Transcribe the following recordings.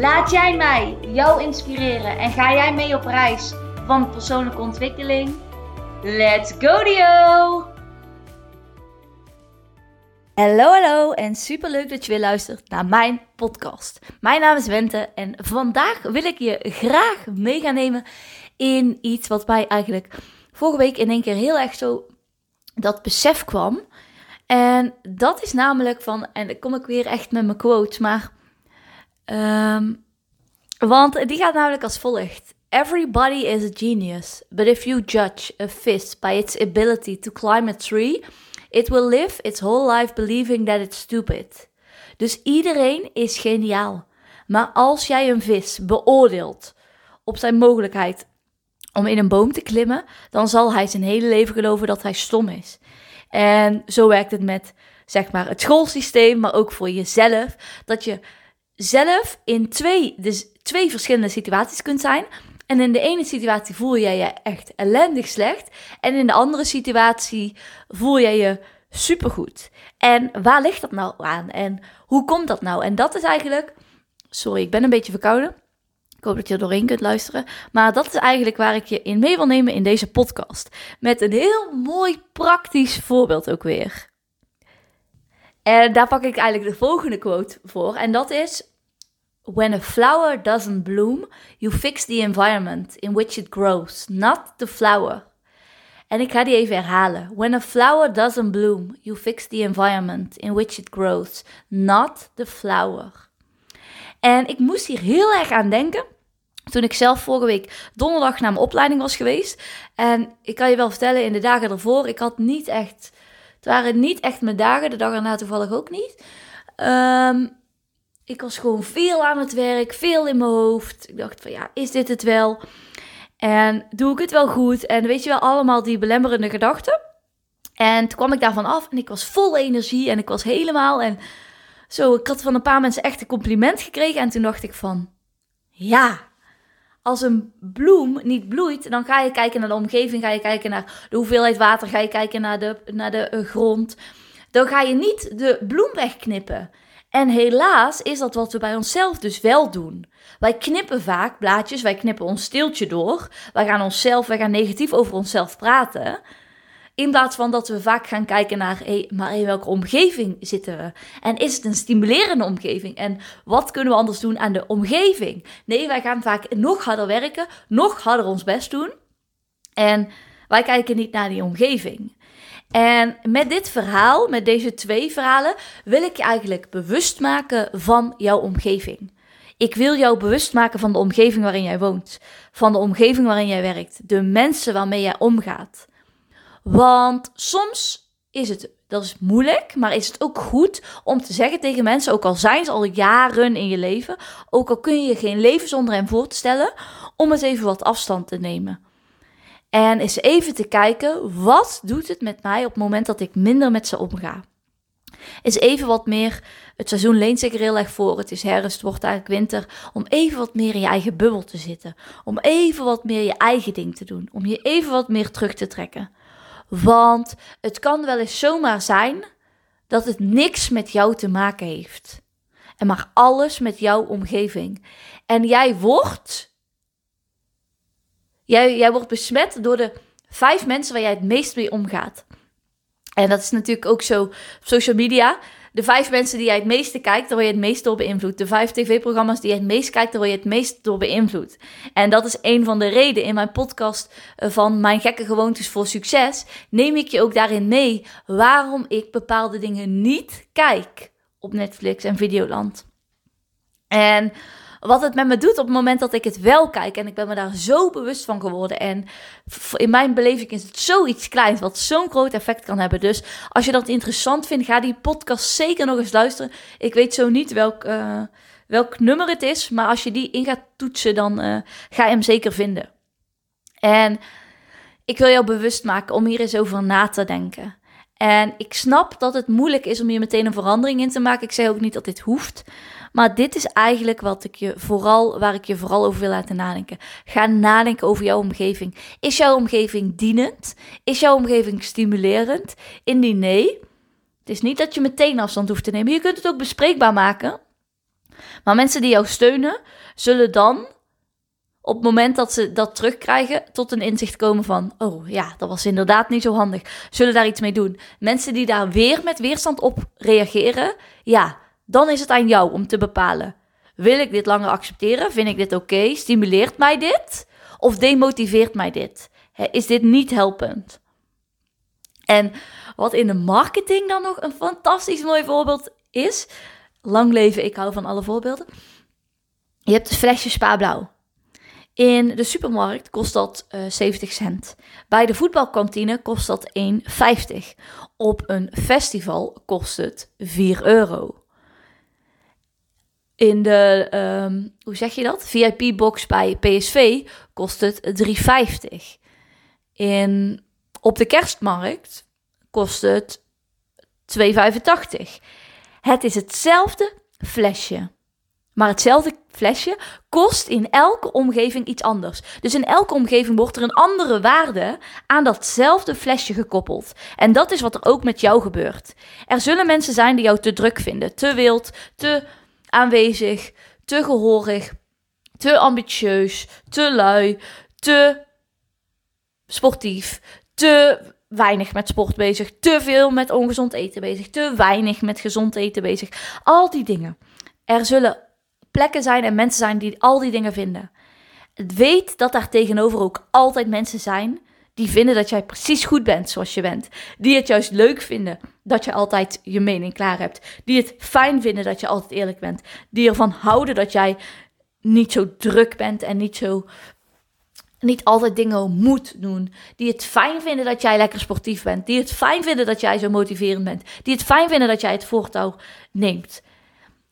Laat jij mij jou inspireren en ga jij mee op reis van persoonlijke ontwikkeling? Let's go Dio! Hallo hallo en super leuk dat je weer luistert naar mijn podcast. Mijn naam is Wente en vandaag wil ik je graag mee gaan nemen in iets wat mij eigenlijk vorige week in één keer heel erg zo dat besef kwam. En dat is namelijk van, en dan kom ik weer echt met mijn quotes, maar. Ehm, want die gaat namelijk als volgt. Everybody is a genius, but if you judge a fish by its ability to climb a tree, it will live its whole life believing that it's stupid. Dus iedereen is geniaal. Maar als jij een vis beoordeelt op zijn mogelijkheid om in een boom te klimmen, dan zal hij zijn hele leven geloven dat hij stom is. En zo werkt het met zeg maar het schoolsysteem, maar ook voor jezelf. Dat je zelf in twee, dus twee verschillende situaties kunt zijn. En in de ene situatie voel jij je echt ellendig slecht. En in de andere situatie voel jij je supergoed. En waar ligt dat nou aan? En hoe komt dat nou? En dat is eigenlijk. Sorry, ik ben een beetje verkouden. Ik hoop dat je er doorheen kunt luisteren. Maar dat is eigenlijk waar ik je in mee wil nemen in deze podcast. Met een heel mooi praktisch voorbeeld ook weer. En daar pak ik eigenlijk de volgende quote voor. En dat is: When a flower doesn't bloom, you fix the environment in which it grows, not the flower. En ik ga die even herhalen. When a flower doesn't bloom, you fix the environment in which it grows, not the flower. En ik moest hier heel erg aan denken toen ik zelf vorige week donderdag naar mijn opleiding was geweest. En ik kan je wel vertellen, in de dagen ervoor, ik had niet echt. Het waren niet echt mijn dagen, de dag erna toevallig ook niet. Um, ik was gewoon veel aan het werk, veel in mijn hoofd. Ik dacht van ja, is dit het wel? En doe ik het wel goed? En weet je wel, allemaal die belemmerende gedachten. En toen kwam ik daarvan af en ik was vol energie en ik was helemaal. En zo, ik had van een paar mensen echt een compliment gekregen. En toen dacht ik van, ja, als een bloem niet bloeit, dan ga je kijken naar de omgeving, ga je kijken naar de hoeveelheid water, ga je kijken naar de, naar de uh, grond. Dan ga je niet de bloem wegknippen. En helaas is dat wat we bij onszelf dus wel doen. Wij knippen vaak blaadjes, wij knippen ons steeltje door. Wij gaan onszelf, wij gaan negatief over onszelf praten. In plaats van dat we vaak gaan kijken naar, hey, maar in welke omgeving zitten we? En is het een stimulerende omgeving? En wat kunnen we anders doen aan de omgeving? Nee, wij gaan vaak nog harder werken, nog harder ons best doen. En wij kijken niet naar die omgeving. En met dit verhaal, met deze twee verhalen, wil ik je eigenlijk bewust maken van jouw omgeving. Ik wil jou bewust maken van de omgeving waarin jij woont, van de omgeving waarin jij werkt, de mensen waarmee jij omgaat. Want soms is het, dat is moeilijk, maar is het ook goed om te zeggen tegen mensen, ook al zijn ze al jaren in je leven, ook al kun je je geen leven zonder hen voor te stellen, om eens even wat afstand te nemen. En eens even te kijken, wat doet het met mij op het moment dat ik minder met ze omga? Is even wat meer, het seizoen leent zich er heel erg voor. Het is herfst, het wordt eigenlijk winter. Om even wat meer in je eigen bubbel te zitten. Om even wat meer je eigen ding te doen. Om je even wat meer terug te trekken. Want het kan wel eens zomaar zijn dat het niks met jou te maken heeft. En maar alles met jouw omgeving. En jij wordt Jij, jij wordt besmet door de vijf mensen waar jij het meest mee omgaat. En dat is natuurlijk ook zo op social media. De vijf mensen die jij het meeste kijkt, daar word je het meest door beïnvloed. De vijf tv-programma's die je het meest kijkt, daar word je het meest door beïnvloed. En dat is een van de redenen in mijn podcast eh, van Mijn gekke gewoontes voor succes. Neem ik je ook daarin mee waarom ik bepaalde dingen niet kijk op Netflix en Videoland. En wat het met me doet op het moment dat ik het wel kijk. En ik ben me daar zo bewust van geworden. En in mijn beleving is het zoiets kleins wat zo'n groot effect kan hebben. Dus als je dat interessant vindt, ga die podcast zeker nog eens luisteren. Ik weet zo niet welk, uh, welk nummer het is, maar als je die in gaat toetsen, dan uh, ga je hem zeker vinden. En ik wil jou bewust maken om hier eens over na te denken. En ik snap dat het moeilijk is om hier meteen een verandering in te maken. Ik zeg ook niet dat dit hoeft. Maar dit is eigenlijk wat ik je vooral, waar ik je vooral over wil laten nadenken. Ga nadenken over jouw omgeving. Is jouw omgeving dienend? Is jouw omgeving stimulerend? Indien nee, het is niet dat je meteen afstand hoeft te nemen. Je kunt het ook bespreekbaar maken. Maar mensen die jou steunen, zullen dan op het moment dat ze dat terugkrijgen, tot een inzicht komen van: oh ja, dat was inderdaad niet zo handig. Zullen daar iets mee doen? Mensen die daar weer met weerstand op reageren, ja, dan is het aan jou om te bepalen: wil ik dit langer accepteren? Vind ik dit oké? Stimuleert mij dit? Of demotiveert mij dit? Is dit niet helpend? En wat in de marketing dan nog een fantastisch mooi voorbeeld is. Lang leven, ik hou van alle voorbeelden. Je hebt het flesje Spa Blauw. In de supermarkt kost dat uh, eh, 70 cent. Bij de voetbalkantine kost dat 1,50. Op een festival kost het 4 euro. In de, um, hoe zeg je dat? VIP-box bij PSV kost het 3,50. In, op de kerstmarkt kost het 2,85. Het is hetzelfde flesje. Maar hetzelfde flesje kost in elke omgeving iets anders. Dus in elke omgeving wordt er een andere waarde aan datzelfde flesje gekoppeld. En dat is wat er ook met jou gebeurt. Er zullen mensen zijn die jou te druk vinden, te wild, te aanwezig, te gehoorig, te ambitieus, te lui, te sportief, te weinig met sport bezig, te veel met ongezond eten bezig, te weinig met gezond eten bezig. Al die dingen. Er zullen plekken zijn en mensen zijn die al die dingen vinden. Weet dat daar tegenover ook altijd mensen zijn die vinden dat jij precies goed bent zoals je bent. Die het juist leuk vinden dat je altijd je mening klaar hebt. Die het fijn vinden dat je altijd eerlijk bent. Die ervan houden dat jij niet zo druk bent en niet zo niet altijd dingen moet doen. Die het fijn vinden dat jij lekker sportief bent. Die het fijn vinden dat jij zo motiverend bent. Die het fijn vinden dat jij het voortouw neemt.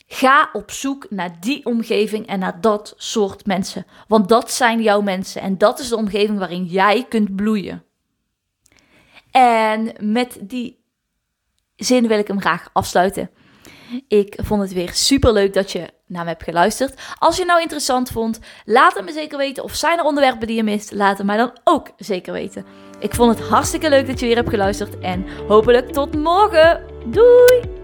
Ga op zoek naar die omgeving en naar dat soort mensen. Want dat zijn jouw mensen en dat is de omgeving waarin jij kunt bloeien. En met die zin wil ik hem graag afsluiten. Ik vond het weer super leuk dat je naar me hebt geluisterd. Als je het nou interessant vond, laat het me zeker weten. Of zijn er onderwerpen die je mist, laat het mij dan ook zeker weten. Ik vond het hartstikke leuk dat je weer hebt geluisterd. En hopelijk tot morgen. Doei!